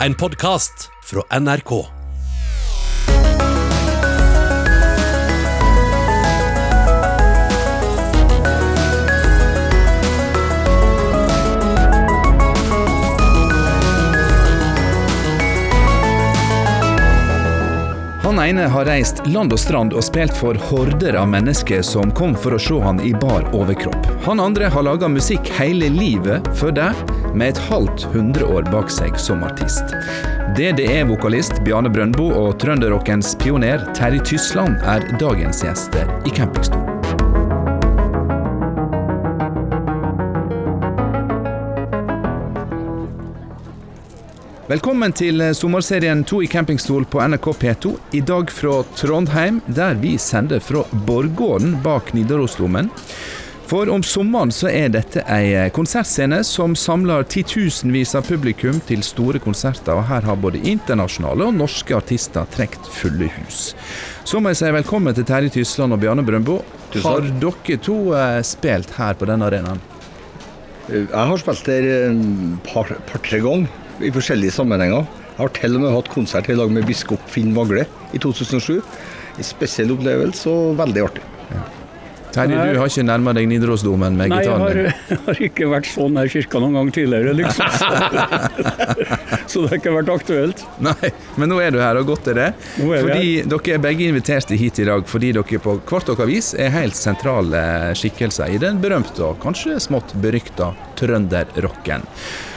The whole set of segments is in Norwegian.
En podkast fra NRK. Han ene har reist land og strand og spilt for horder av mennesker som kom for å se han i bar overkropp. Han andre har laga musikk hele livet før det, med et halvt hundreår bak seg som artist. DDE-vokalist Bjarne Brøndbo og trønderrockens pioner Terje Tysland er dagens gjester i campingstolen. Velkommen til sommerserien 2 i campingstol på NRK P2. I dag fra Trondheim, der vi sender fra Borggården bak Nidarosdomen. For om sommeren så er dette ei konsertscene som samler titusenvis av publikum til store konserter, og her har både internasjonale og norske artister trukket fulle hus. Så må jeg si velkommen til Terje Tysland og Bjarne Brøndbo. Har dere to eh, spilt her på denne arenaen? Jeg har spilt der et par-tre par, ganger i forskjellige sammenhenger. Jeg har til og med hatt konsert i lag med biskop Finn Vagle i 2007. En spesiell opplevelse og veldig artig. Ja. Terje, du har ikke nærma deg Nidarosdomen med gitaren din? Nei, jeg har ikke vært så nær kirka noen gang tidligere, liksom. så det har ikke vært aktuelt. Nei, men nå er du her, og godt er det. Nå er fordi Dere er begge invitert hit i dag fordi dere på hvert deres vis er helt sentrale skikkelser i den berømte og kanskje smått berykta trønderrocken.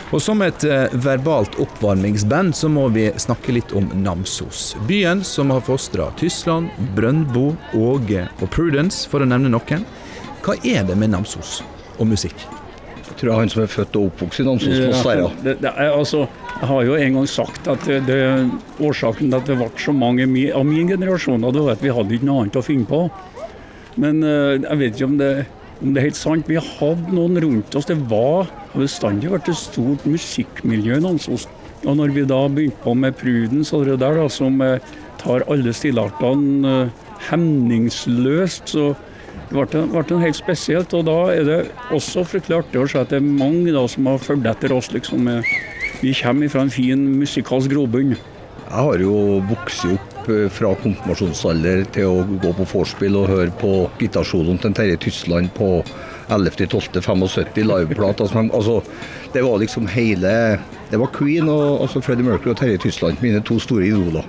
Og som et eh, verbalt oppvarmingsband så må vi snakke litt om Namsos. Byen som har fostra Tysland, Brøndbo, Åge og Prudence, for å nevne noen. Hva er det med Namsos og musikk? Jeg tror han som er født og oppvokst i Namsos. Det, det er, altså, jeg har jo en gang sagt at det, det, årsaken til at det ble så mange av min generasjon, det var at vi hadde ikke noe annet å finne på. Men uh, jeg vet ikke om det om det er helt sant. Vi hadde noen rundt oss. Det var bestandig vært et stort musikkmiljø i Namsos. Og når vi da begynte på med Prudence og det der, da, som eh, tar alle stilartene eh, hemningsløst, så ble det ble helt spesielt. Og da er det også fryktelig artig å se at det er mange da som har fulgt etter oss. liksom. Vi kommer fra en fin musikalsk grobunn. Jeg har jo vokst opp fra konfirmasjonsalder til å gå på vorspiel og høre på gitarsoloen til Terje Tysland på 11.12.75 liveplate. Altså, altså, det var liksom hele Det var Queen og altså Freddie Mercury og Terje Tysland, mine to store idoler.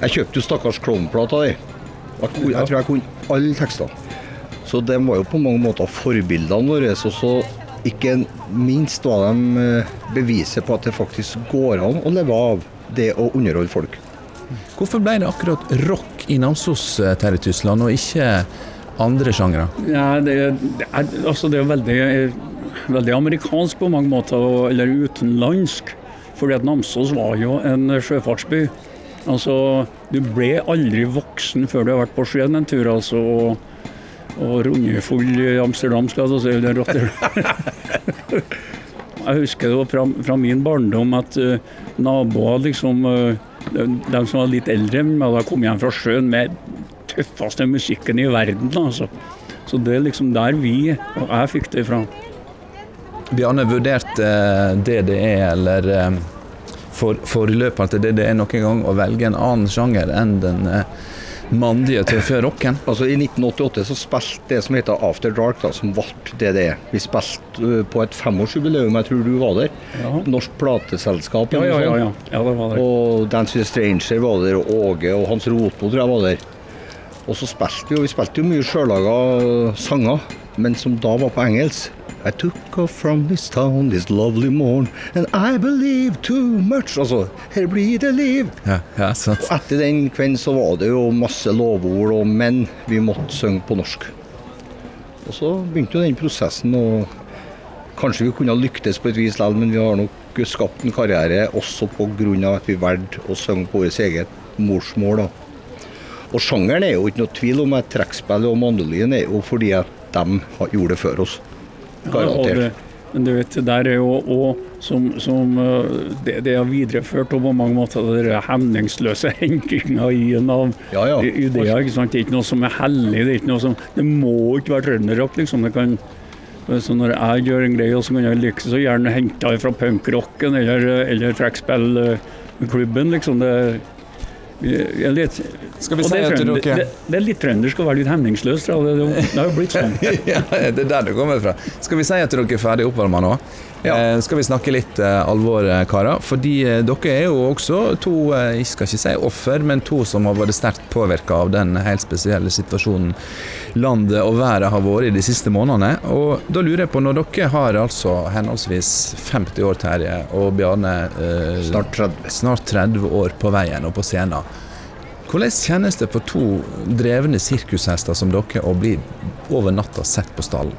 Jeg kjøpte jo stakkars Klovnplata di. Jeg, jeg tror jeg kunne alle tekstene. Så de var jo på mange måter forbildene våre. Og så ikke minst var de eh, beviset på at det faktisk går an å leve av det å underholde folk. Hvorfor ble det akkurat rock i Namsos, eh, Terje Tysland, og ikke andre sjangre? Ja, det, det, er, altså det er veldig, veldig, amerikansk på mange måter, eller utenlandsk. Fordi at Namsos var jo en sjøfartsby. Altså, Du ble aldri voksen før du har vært på sjøen en tur. altså, og, og rundefull i Amsterdam, skal jeg si. Rotterdam. jeg husker det fra, fra min barndom at uh, naboer liksom uh, de, de, som var litt eldre, hadde kommet hjem fra sjøen med tøffeste musikken i verden. altså. Så det er liksom der vi og jeg fikk det fra. Bjarne, vurderte uh, DDE eller uh, for, forløperen til DDE noen gang å velge en annen sjanger enn den mandige til før rocken? Altså I 1988 så spilte det som heter After Dark, da, som ble er Vi spilte på et femårsjubileum, jeg tror du var der. Ja. Norsk plateselskap. Ja, ja, ja, ja. ja det var der. Og Dance with a Stranger var der, og Åge og Hans Rotmo tror jeg var der. Og så spilte vi, og vi spilte jo mye sjøllaga sanger, men som da var på engelsk. I took off from this town this lovely morn, and I believe too much. Altså, her blir det liv. Ja, ja, sant. Og etter den kvelden så var det jo masse lovord, og men vi måtte synge på norsk. Og så begynte jo den prosessen, og kanskje vi kunne ha lyktes på et vis likevel, men vi har nok skapt en karriere også pga. at vi valgte å synge på vårt eget morsmål. da. Og sjangeren er jo ikke noe tvil om at trekkspill og mandolin er jo fordi at de gjorde det før oss. Garantert. Ja, men du vet, der er jo òg som, som det, det, er videreført på mange måter den hemningsløse henkinga i en av ja, ja. ideer. ikke sant? Det er ikke noe som er hellig. Det er ikke noe som, det må ikke være trønderrock. liksom. Det kan, Så når jeg gjør en greie, så kan jeg like så gjerne hente det fra punkrocken eller, eller trekkspillklubben. Liksom det er litt, Skal vi si at du dere det, det er litt trøndersk å være litt hemningsløs. Det, har jo blitt sånn. ja, Det er der det kommer fra. Skal vi si at dere er ferdig oppvarma nå? Eh, skal vi snakke litt eh, alvor, eh, karer? Fordi eh, dere er jo også to, eh, jeg skal ikke si offer, men to som har vært sterkt påvirka av den helt spesielle situasjonen landet og været har vært i de siste månedene. Og da lurer jeg på, når dere har altså henholdsvis 50 år, Terje, og Bjarne eh, Snart 30. snart 30 år på veien og på scenen. Hvordan kjennes det for to drevne sirkushester som dere å bli over natta sett på stallen?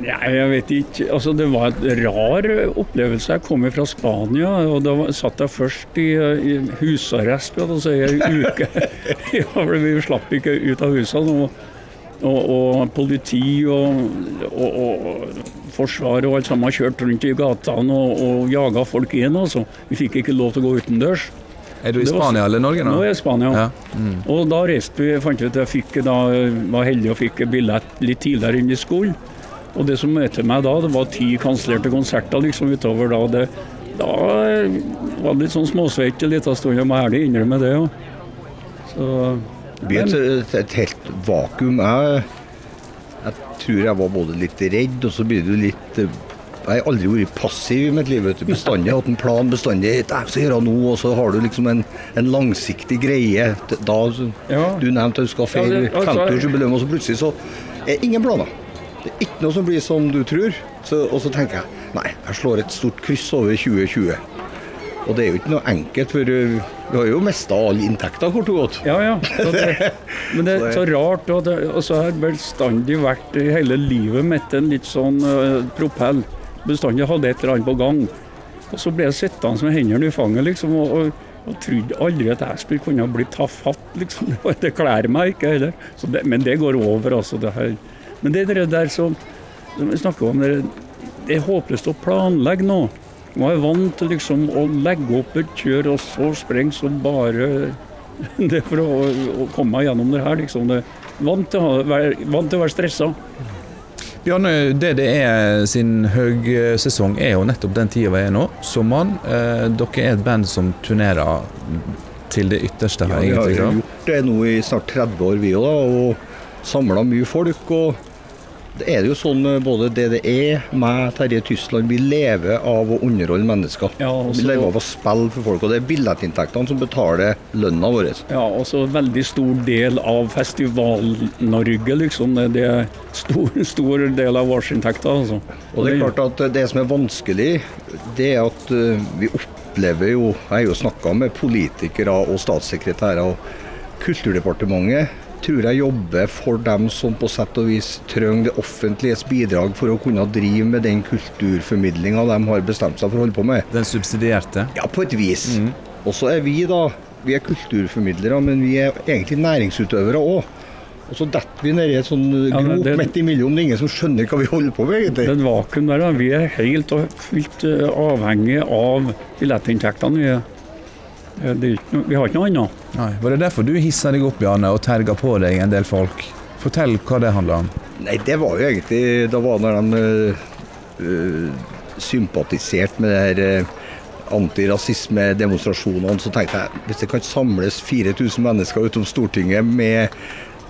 Nei, jeg vet ikke. Altså, det var en rar opplevelse. Jeg kom fra Spania, og da satt jeg først i, i husarrest skal jeg en uke. ja, vi slapp ikke ut av husene. Og, og, og politi og, og forsvar og alt sammen kjørte rundt i gatene og, og jaga folk inn. Altså. Vi fikk ikke lov til å gå utendørs. Er du i Spania eller Norge nå? Nå er jeg i Spania. Ja. Mm. Og da reiste vi, fant ut at jeg fikk, da, var heldig og fikk billett litt tidligere enn i skolen. Og det som møtte meg da, det var ti kansellerte konserter liksom utover da. Det, da var det litt sånn småsvett en liten stund, jeg må ærlig innrømme det. Ja. Så, Det blir et, et, et helt vakuum. Jeg, jeg tror jeg var både litt redd, og så blir du litt eh, Jeg har aldri vært passiv i mitt liv. vet du. Bestandig hatt en plan. bestandig, «Nei, så gjør jeg noe, Og så har du liksom en, en langsiktig greie. Da, Ja. Du nevnte at du skal feire ja, altså- 50-årsjubileum, og så plutselig så er det ingen planer. Det er ikke noe som blir som du tror. Så, og så tenker jeg nei, jeg slår et stort kryss over 2020. Og det er jo ikke noe enkelt, for uh, vi har jo mista alle inntekter, kort og godt. ja, ja. Så det, men det er så rart. Og det, og så har jeg bestandig vært i hele livet mitt en litt sånn uh, propell. Bestandig hadde et eller annet på gang. Og så ble jeg sittende med hendene i fanget, liksom. og, og og trodde aldri at jeg skulle kunne bli tatt fatt, liksom. Det kler meg ikke heller. Det, men det går over, altså. Det her. Men det der, som, som vi snakker om, det, det er håpløst å planlegge nå. Man er vant til liksom å legge opp et kjør, og så sprenge så bare Det for å, å komme meg gjennom det her, liksom. Det, vant, til å være, vant til å være stressa. Bjarne, er sin høgsesong er jo nettopp den tida vi er nå, sommeren. Eh, dere er et band som turnerer til det ytterste, Ja, vi har gjort det nå i snart 30 år, vi òg, og samla mye folk. og det er jo sånn eh, både DDE, meg, Terje Tysland, vi lever av å underholde mennesker. Ja, Vi lever av å spille for folk, og det er billettinntektene som betaler lønna vår. Ja, også en veldig stor del av Festival-Norge, liksom. Det det er stor, stor del av årsinntekta, altså. Og det er klart at det som er vanskelig, det er at eh, vi opplever jo Jeg har jo snakka med politikere og statssekretærer, og Kulturdepartementet tror jeg jobber for dem som på sett og vis trenger det offentliges bidrag for å kunne drive med den kulturformidlinga de har bestemt seg for å holde på med. Den subsidierte. Ja, på et vis. Og så er vi da Vi er kulturformidlere, men vi er egentlig næringsutøvere òg. Og så detter vi nedi et sånn Ja, grop det- midt imellom. Det er ingen som skjønner hva vi holder på med, egentlig. Den vakuum der, da. Vi er helt og fullt eh, avhengig av billettinntektene. Vi, er ikke vi har ikke noe annet. Nei, Var det derfor du hissa deg opp, Janne, og terga på deg en del folk? Fortell hva det handla om. Nei, det var jo egentlig Da var når de øh, sympatiserte med det her øh, antirasisme-demonstrasjonene, så tenkte jeg hvis det kan samles 4000 mennesker utom Stortinget med,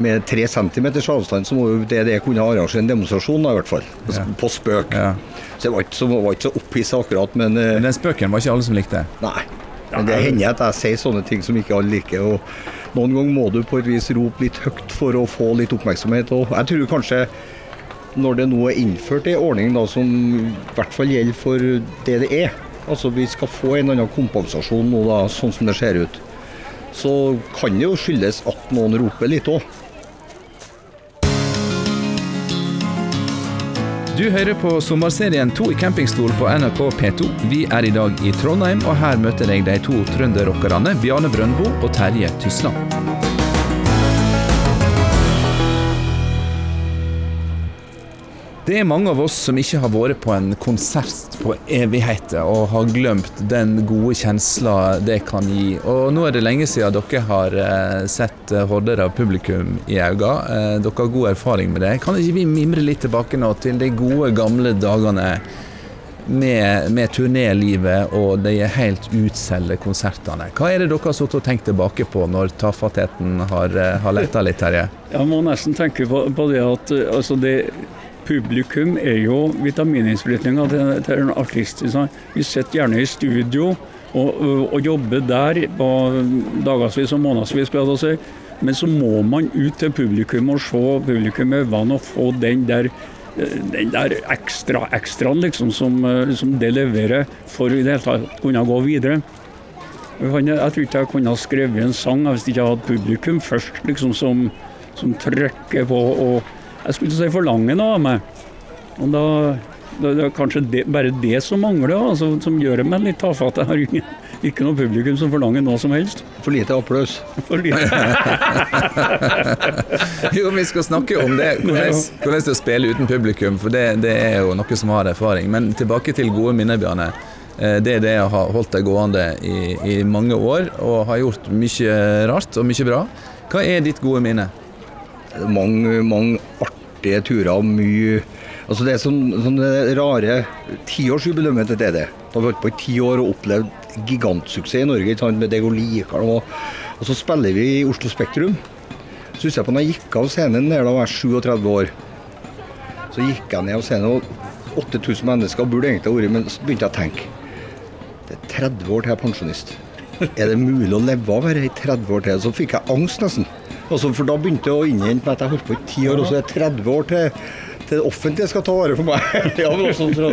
med tre centimeters avstand, så må jo det det kunne arrangere en demonstrasjon, da, i hvert fall. På, Ja. på spøk. Ja. Så jeg var ikke så, var ikke så opphissa akkurat, men Men den spøken var ikke alle som likte. Nei. Men det hender at jeg sier sånne ting som ikke alle liker. og Noen ganger må du på et vis rope litt høyt for å få litt oppmerksomhet. Og jeg tror kanskje når det nå er innført en ordning da, som i hvert fall gjelder for det det er, altså vi skal få en annen kompensasjon nå da, sånn som det ser ut, så kan det jo skyldes at noen roper litt òg. Du hører på sommerserien To i campingstol på NRK P2. Vi er i dag i Trondheim, og her møter jeg de to trønderrockerne Bjarne Brøndbo og Terje Tysland. Det er mange av oss som ikke har vært på en konsert på evigheter, og har glemt den gode kjensla det kan gi. Og nå er det lenge siden dere har eh, sett eh, horder av publikum i øynene. Eh, dere har god erfaring med det. Kan ikke vi mimre litt tilbake nå til de gode, gamle dagene? Med, med turnélivet og de helt utsolgte konsertene. Hva er det dere har sittet og tenkt tilbake på når tafattheten har, har letta litt, Terje? Jeg må nesten tenke på, på det at altså det, publikum er jo vitamininnsprøytninga til, til en artist. Vi sitter gjerne i studio og, og, jobber der på dagevis og månedsvis, men så må man ut til publikum og se publikum i øynene og få den der den der ekstra ekstraen liksom, som, som det leverer for i det hele tatt kunne gå videre. Jeg tror ikke jeg kunne ha skrevet en sang hvis jeg ikke hadde hatt publikum først, liksom, som, som trykker på og jeg skulle ikke si forlange noe av meg. Og da, da det er kanskje det, bare det som mangler, altså, som gjør meg litt tafatt. Jeg har ingen, ikke noe publikum som forlanger noe som helst. For lite applaus. For lite. Jo, vi skal snakke om det. Hvordan, hvordan det er å spille uten publikum, for det, det er jo noe som har erfaring. Men tilbake til gode minner, Bjarne. Eh, Det er det jeg har holdt deg gående i, i mange år, og har gjort mye rart og mye bra. Hva er ditt gode minne? Mange, mange artige turer. Mye Altså Det er sånn, sånn det rare tiårsjubileumet til DD. Da har vi holdt på i ti år og opplevd gigantsuksess i Norge sant, med Dego Likar. Og, og så spiller vi i Oslo Spektrum. Så husker jeg på når jeg gikk av scenen der da var jeg 37 år. Så gikk jeg ned av scenen, og 8000 mennesker burde egentlig ha vært men så begynte jeg å tenke Det er 30 år til jeg er pensjonist. Er det mulig å leve av dette i 30 år til? Så fikk jeg angst, nesten. Altså, for da begynte jeg å innhente meg at jeg holdt på i 10 år, og så er det 30 år til, til det offentlige skal ta vare på meg. ja, men, også, så,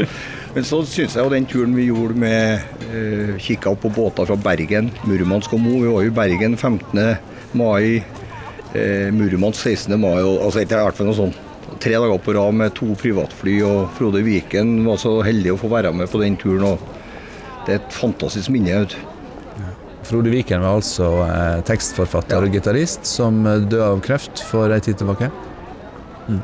men så syns jeg jo den turen vi gjorde med uh, Kikka opp på båter fra Bergen, Murmansk og Mo. Vi var jo i Bergen 15. mai, eh, Murmansk 16. mai, og, altså ikke i hvert fall noe sånt. Tre dager på rad med to privatfly, og Frode Viken var så heldig å få være med på den turen. og Det er et fantastisk minne. vet. Frode Viken var altså eh, tekstforfatter og gitarist som eh, døde av kreft for en tid tilbake. Mm.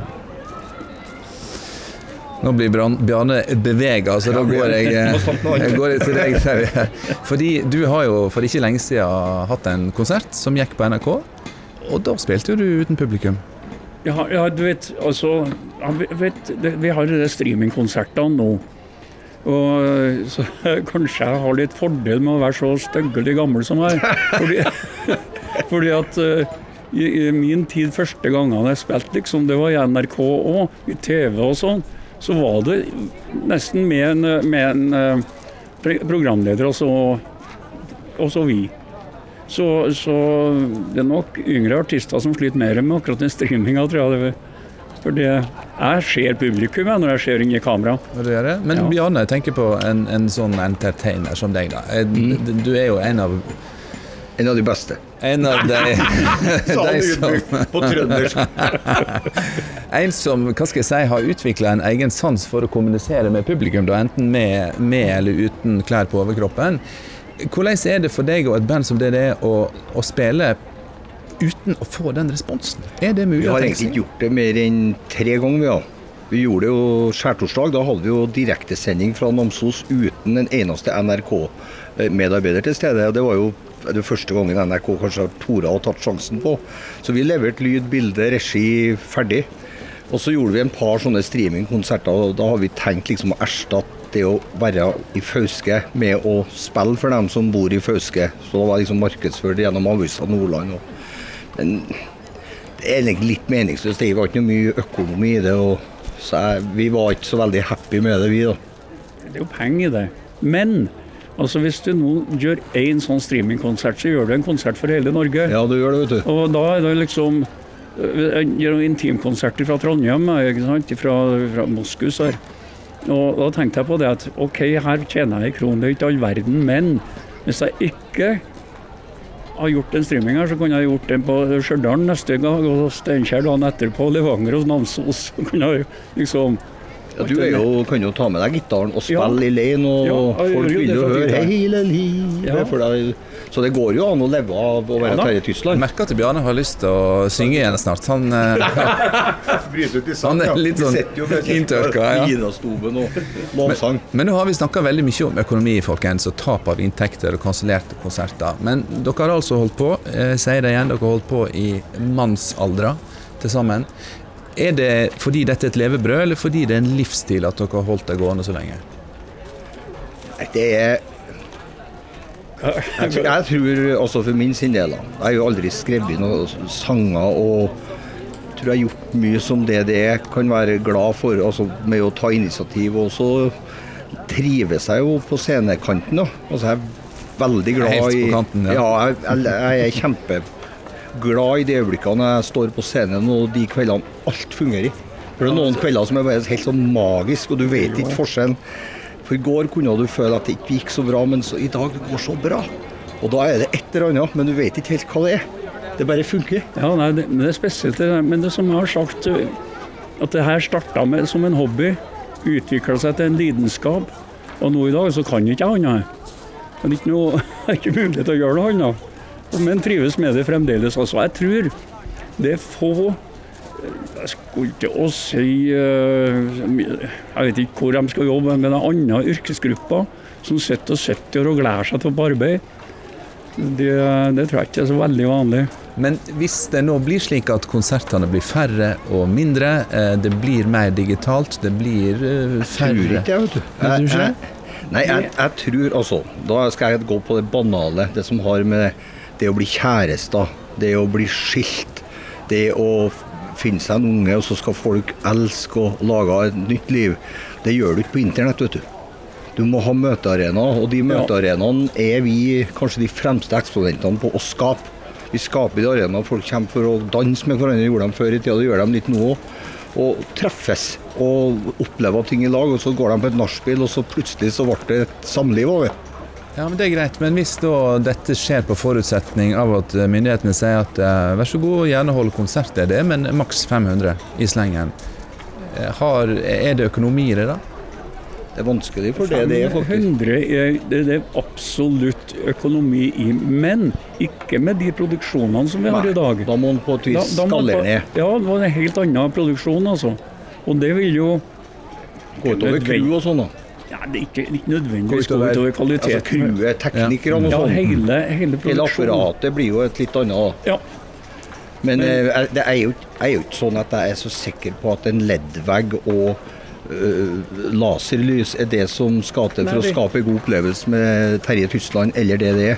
Nå blir Bjarne bevega, så da går jeg, eh, jeg går til deg. Terje. Fordi du har jo for ikke lenge siden hatt en konsert som gikk på NRK, og da spilte du uten publikum. Ja, ja, du vet, altså ja, vet, det, Vi har de streamingkonsertene nå. Og så kanskje jeg har litt fordel med å være så styggelig gammel som jeg. Fordi, fordi at uh, i, i min tid første gangene jeg spilte, liksom, det var i NRK òg, i TV og sånn, så var det nesten med en, med en uh, programleder, og så, og så vi. Så, så det er nok yngre artister som sliter mer med akkurat den streaminga, tror jeg. Det, for det, jeg ser publikum jeg, når jeg ser inn i kamera. Gjør det? Men Ja. Bjarne, jeg tenker på en, en sånn entertainer som deg. da. Eh, d- Du er jo en av, En av de beste. en av de, de som på trøndersk. En som hva skal jeg si, har utvikla en egen sans for å kommunisere med publikum, da, enten med, med eller uten klær på overkroppen. Hvordan er det for deg og et band som det det er å, å spille uten å få den responsen? Er det mulig Vi har egentlig ikke gjort det mer enn tre ganger. Vi, ja. vi gjorde det jo skjærtorsdag. Da hadde vi jo direktesending fra Namsos uten en eneste NRK-medarbeider til stede. og Det var jo det første gangen NRK kanskje har tora å tatt sjansen på. Så vi leverte lyd, bilde, regi ferdig. Og så gjorde vi en par sånne streamingkonserter, og da har vi tenkt liksom å erstatte det å være i Fauske med å spille for dem som bor i Fauske. Så det var liksom markedsført gjennom Avisa Nordland. Og, men det er egentlig litt meningsløst. Det var ikke noe mye økonomi i det. og så jeg, Vi var ikke så veldig happy med det, vi. da. Det er jo penger i det. Men altså, hvis du nå gjør én sånn streamingkonsert, så gjør du en konsert for hele Norge. Ja, du gjør det, vet du. Og da er det liksom Jeg gjør intimkonserter fra Trondheim, ikke sant? Fra, fra Moskus her. Og da tenkte jeg på det at OK, her tjener jeg en krone, det er ikke all verden, men hvis jeg ikke har gjort en streaming her, så kunne jeg gjort den på Stjørdal neste gang, og Steinkjer dagen etterpå, Levanger og Namsos. Så kunne jeg liksom Ja, du er jo, kan jo ta med deg gitaren og Ja. spille i lein, og Ja, folk vil jo høre. 'hele livet'. Ja. Så det går jo an å leve av å være Ja i Terje Tysland. merker at Bjarne har lyst til å synge igjen snart. Han, eh, Han er litt sånn inntørka, ja. Men, men nå har vi snakka veldig mye om økonomi folkens, og tap av inntekter og kansellerte konserter. Men dere har altså holdt på, eh, sier det igjen, dere har holdt på i mannsaldra til sammen. Er det fordi dette er et levebrød, eller fordi det er en livsstil at dere har holdt det gående så lenge? Det er jeg tror, jeg tror også for min sin del da, Jeg har jo aldri skrevet noen sanger og tror jeg har gjort mye som det det er. kan være glad for, altså med å ta initiativ. Og så trives jeg jo på scenekanten. da. Altså Jeg er veldig glad Helt på i kanten, ja. ja. jeg, jeg, jeg er kjempeglad i de øyeblikkene jeg står på scenen og de kveldene alt fungerer. For det er noen kvelder som er bare helt sånn magisk, og du vet ikke forskjellen. For i går kunne du føle at det ikke gikk så bra, men så, i dag det går så bra. Og da er det et eller annet, men du vet ikke helt hva det er. Det bare funker. Ja, nei, det, det er spesielt. det. Men det som jeg har sagt, at det her starta som en hobby, utvikla seg til en lidenskap. Og nå i dag så kan ikke annet. Det er ikke, noe, jeg ikke mulighet til å gjøre noe annet. Men trives med det fremdeles. Altså, jeg tror det er få eh, Jeg skulle ikke å si eh, Jeg vet ikke hvor de skal jobbe, men det er andre yrkesgrupper som sitter og sitter og gleder seg til å arbeide. Det, det tror jeg ikke er så veldig vanlig. Men hvis det nå blir slik at konsertene blir færre og mindre, eh, det blir mer digitalt, det blir eh, Tror færre ikke jeg, vet du. Tror ikke Jeg, jeg, nei, jeg, jeg tror altså Da skal jeg gå på det banale. Det som har med det å bli kjærester, det å bli skilt, det å finne seg en unge, og så skal folk elske og lage et nytt liv. Det gjør du ikke på internett, vet du. Du må ha møtearenaer, og de møtearenaene er vi kanskje de fremste eksponentene på å skape. Vi skaper de arenaene folk kommer for å danse med hverandre, gjorde de før i tida, det gjør de litt nå òg. Og treffes og opplever ting i lag, og så går de på et nachspiel, og så plutselig så ble det et samliv det. Ja, men Det er greit, men hvis da dette skjer på forutsetning av at eh, myndighetene sier at eh, vær så god, gjerne hold konsert, det er det, men maks 500 i slengen. Eh, Har, er det økonomi i det, da? Det er vanskelig for det det er, faktisk. 100 er, det det er absolutt økonomi i, men ikke med de produksjonene som vi har i dag. Da må man på et vis skalere ned. Ja, det var en helt annen produksjon, altså. Og det vil jo Gå utover crew og sånn, da. Ja, Det er ikke, ikke nødvendigvis Gå utover- utover Altså crewet, teknikerne og ja, sånn. hele, hele Hele apparatet blir jo et litt annet. Ja. Men eh, jeg- det er jo, er jo ikke sånn at jeg er så sikker på at en LED-vegg og øh, laserlys er det som skal til for å skape god opplevelse med Terje Tysland, eller det det er.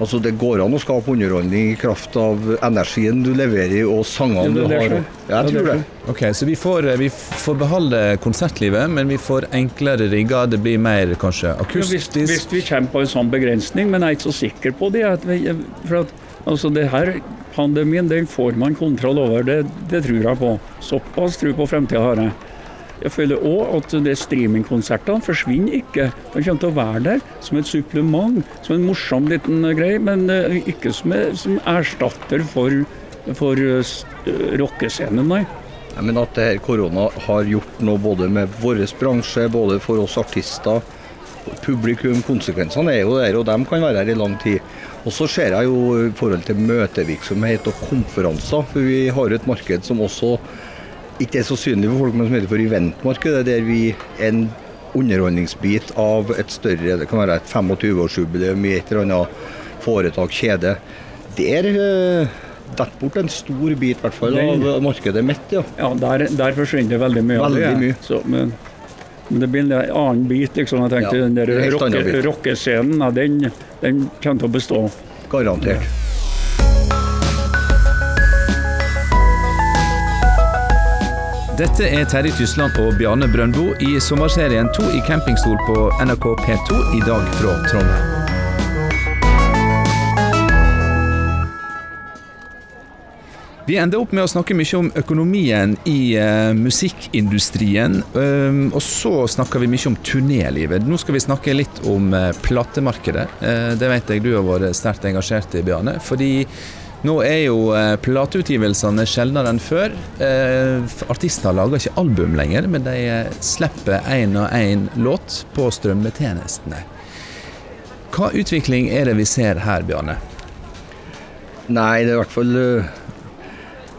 Altså Det går an å skape underholdning i kraft av energien du leverer og sangene du har. Ja, jeg tror det. Ok, Så vi får, eh, vi får beholde konsertlivet, men vi får enklere rigger. Det blir mer kanskje Ja, hvis, akustisk. hvis vi kommer på en sånn begrensning, men jeg er ikke så sikker på det. At vi, for at, altså det her Pandemien den får man kontroll over, det, det tror jeg på. Såpass tro på fremtida har jeg. Jeg føler òg at det streamingkonsertene forsvinner ikke. De kommer til å være der som et supplement, som en morsom liten greie, men eh, ikke som, som erstatter for, for eh, rockescenen, nei. Ja, men at det her korona har gjort noe både med vår bransje, både for oss artister, publikum, konsekvensene er jo der, og de kan være her i lang tid. Og så ser jeg jo i forhold til møtevirksomhet og konferanser, for vi har et marked som også ikke er så synlig for folk, men som heter for eventmarkedet, der vi er en underholdningsbit av et større, det kan være et 25-årsjubileum i et eller annet foretak, kjede. Der uh, detter bort en stor bit, i hvert fall, av markedet mitt, ja. Ja, der, der forsvinner veldig mye. av Veldig det. mye. Så, men, men det blir en annen bit. liksom. Jeg tenkte Ja, Den der er rockescenen, ja, den, den kommer til å bestå. Garantert. Dette er Terje Tysland og Bjarne Brøndbo i sommerserien To i campingstol på NRK P2, i dag fra Trondheim. Vi ender opp med å snakke mye om økonomien i uh, musikkindustrien. Um, og så snakker vi mye om turnélivet. Nå skal vi snakke litt om uh, platemarkedet. Uh, det vet jeg du har vært sterkt engasjert i, Bjarne. Fordi Nå er jo eh, plateutgivelsene sjeldnere enn før. Eh, artister lager ikke album lenger, men de eh, slipper én og én låt på strømmetjenestene. Hva utvikling er det vi ser her, Bjarne? Nei, det er i hvert fall uh,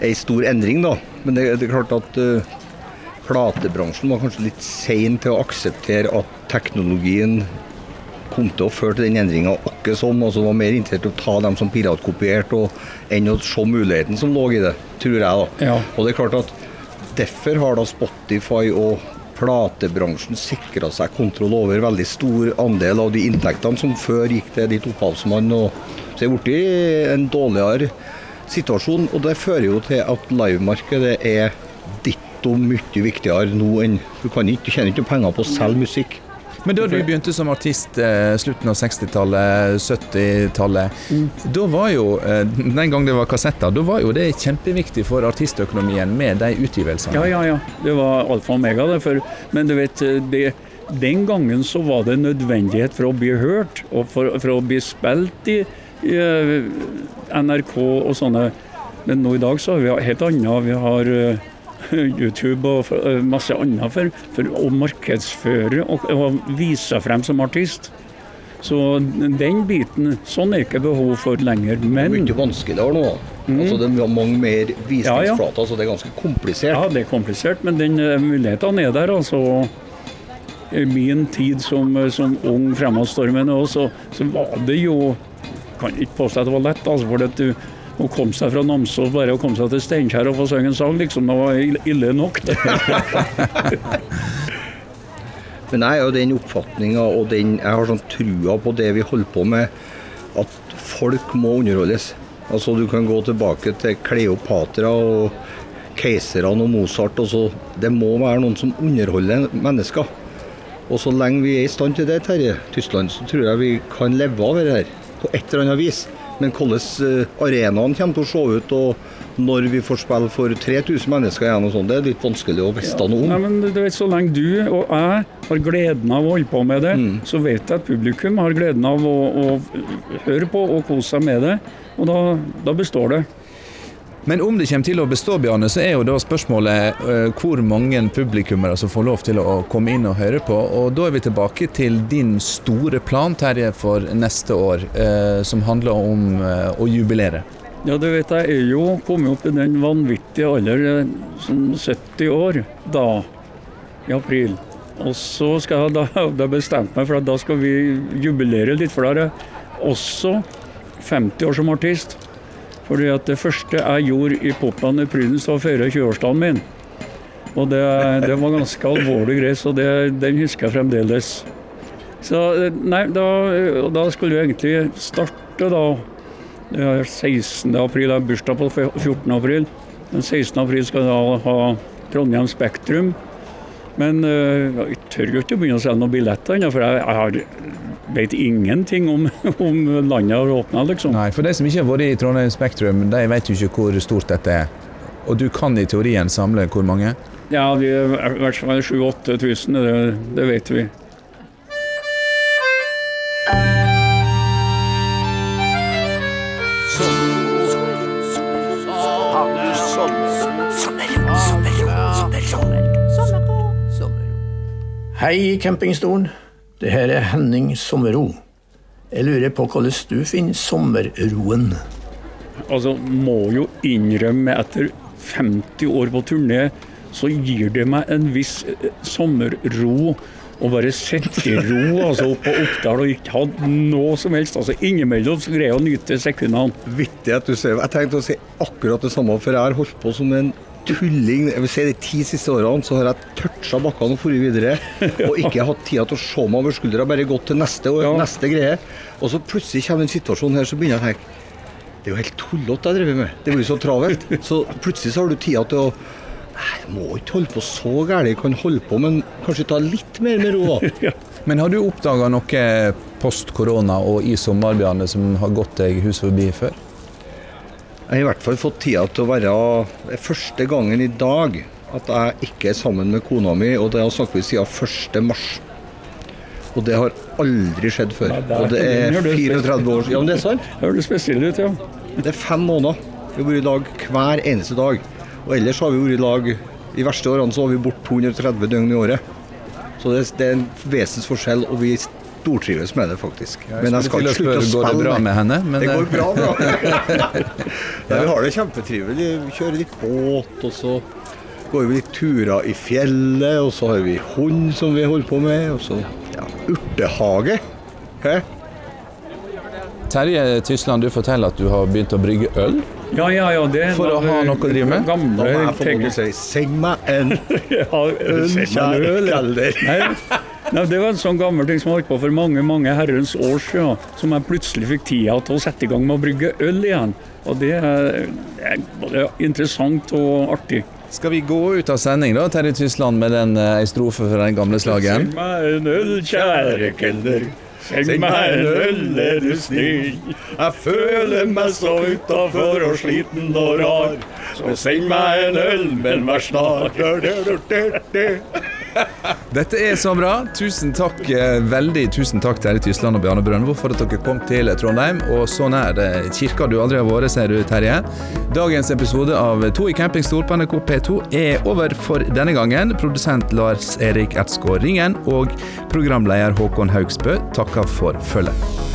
ei stor endring, da. Men det, det er klart at uh, platebransjen var kanskje litt sein til å akseptere at teknologien kom til å føre til den endringa akkurat som. Altså var mer interessert i å ta dem som piratkopierte enn å se muligheten som lå i det, tror jeg. da. Ja. Og det er klart at Derfor har da Spotify og platebransjen sikra seg kontroll over veldig stor andel av de inntektene som før gikk til ditt opphavsmann. og Så det er blitt en dårligere situasjon. Og det fører jo til at livemarkedet er ditto mye viktigere nå enn Du kan ikke, du tjener ikke penger på å selge musikk. Men da du begynte som artist eh, slutten av 60-tallet, 70-tallet, da var jo, eh, den gang det var kassetter, da var jo det kjempeviktig for artistøkonomien med de utgivelsene. Ja, ja, ja. Det var alfa og omega. Det, for, men du vet, det, den gangen så var det nødvendighet for å bli hørt, og for, for å bli spilt i, i eh, NRK og sånne. Men nå i dag så har vi helt annet. Vi har eh, YouTube og eh, masse annet for, for å markedsføre og, og vise seg frem som artist. Så den biten, sånn er ikke behov for lenger. Men Mye vanskeligere nå. Altså Det er mange mer visningsflater, så det er ganske komplisert. Ja, det er komplisert, men den eh, muligheten er der. altså. I min tid som, eh, som ung fremadstormende òg, så, så var det jo Kan ikke påstå at det var lett, altså, for at du å komme seg fra Namsos bare å komme seg til Steinkjer og få synge en sang, liksom, det var ille- nok. det. Men jeg er den oppfatninga og den, jeg har sånn trua på det vi holder på med, at folk må underholdes. Altså Du kan gå tilbake til Kleopatra og keiserne og Mozart. Og så, det må være noen som underholder mennesker. Og så lenge vi er i stand til det, Terje Tyskland, så tror jeg vi kan leve av det her på et eller annet vis. Men hvordan eh, arenaen kommer til å se ut, og når vi får spille for 3000 mennesker igjen, og sånn, det er litt vanskelig å vite noe om. men du vet, Så lenge du og jeg har gleden av å holde på med det, så vet jeg at publikum har gleden av å, å høre på og kose seg med det. Og da, da består det. Men om det kommer til å bestå, Bjarne, så er jo da spørsmålet eh, hvor mange publikummere som får lov til å komme inn og høre på. Og da er vi tilbake til din store plan, Terje, for neste år, eh, som handler om eh, å jubilere. Ja, du vet, jeg er jo kommet opp i den vanvittige alder, sånn som 70 år, da, i april. Og så skal jeg da, da bestemt meg for at da skal vi jubilere litt, for da er jeg også 50 år som artist. Fordi at det første jeg gjorde i Popland i Prydens var å feire 20-årsdagen min. Og det, det var ganske alvorlig greit, så det, den husker jeg fremdeles. Så nei, da, da skulle vi egentlig starte da er 16. april, det er bursdag på 14. april. Den 16. april skal vi da ha Trondheim Spektrum. Men øh, jeg tør jo ikke å begynne å selge noen billetter ennå, for jeg, har, vet ingenting om, om landet har åpna, liksom. Nei, for de som ikke har vært i Trondheim Spektrum, de vet jo ikke hvor stort dette er. Og du kan i teorien samle hvor mange? Ja, i hvert fall 7000-8000, det, det vet vi. Hei, campingstolen. Det her er Henning Sommerro. Jeg lurer på hvordan du finner sommerroen. Altså, må jo innrømme etter 50 år på turné, så gir det meg en viss eh, sommerro. Å bare sitte i ro altså oppe på Oppdal og ikke ha noe som helst. altså Innimellom så greier jeg å nyte sekundene. Vittig at du sier Jeg tenkte å si akkurat det samme, for jeg har holdt på som en tulling. Jeg vil si De ti siste årene så har jeg toucha bakkene og dratt videre. Og ikke hatt tida til å se meg over skuldra, bare gått til neste, og Ja. neste greie. Og så plutselig kommer den situasjonen her, så begynner jeg å tenke Det er jo helt tullete jeg driver med. Det blir så travelt. Så plutselig så har du tida til å Nei, jeg må ikke holde på så gærent. Jeg kan holde på, men kanskje ta litt mer med ro, ja. Men har du oppdaga noe post korona og i sommer, Bjarne, som har gått deg hus forbi før? Jeg har i hvert fall fått tida til å være det første gangen i dag at jeg ikke er sammen med kona mi, og det har snakket vi siden 1. mars. Og det har aldri skjedd før. Nei, det Og det er 34 år Ja, men det er sant. Høres spesiell ut, ja. Det er fem måneder. Vi har vært i lag hver eneste dag. Og ellers har vi vært i lag I verste årene så har vi bort 230 døgn i året. Så det, det er en vesensforskjell, og vi stortrives med det, faktisk. Men jeg skal ikke slutte å spille. Går det bra med henne? Men, Det går eh, bra, bra. ja, vi har det kjempetrivelig. Vi kjører litt båt, og så går vi litt turer i fjellet. Og så har vi hund som vi holder på med. Og så ja, urtehage. Hæ? Terje Tysland, du forteller at du har begynt å brygge øl. Ja, ja, ja, det For å ha noe å drive med? Gamle må jeg få si Send meg en Ja, kjære øl, ja. Nei, det var en sånn gammel ting som jeg holdt på for mange mange herrens år siden, som jeg plutselig fikk tida til å sette i gang med å brygge øl igjen. Og det er, det er både interessant og artig. Skal vi gå ut av sending, da, Terje Tysland, med den eh, ei strofe fra den gamle slagen? Send meg en øl, kjære kelner. Send meg en øl, er du snill. Jeg føler meg så utafor og sliten og rar. Så send meg en øl, men vær snar. Dette er så bra. Tusen takk, eh, veldig tusen takk Terje Tysland og Bjarne Brøndbo for at dere kom til Trondheim, og så nær kirka du aldri har vært, ser du, Terje. Dagens episode av To i campingstol på NRK P2 er over for denne gangen. Produsent Lars Erik Ertsgaard Ringen og programleder Håkon Haugsbø takker for følget.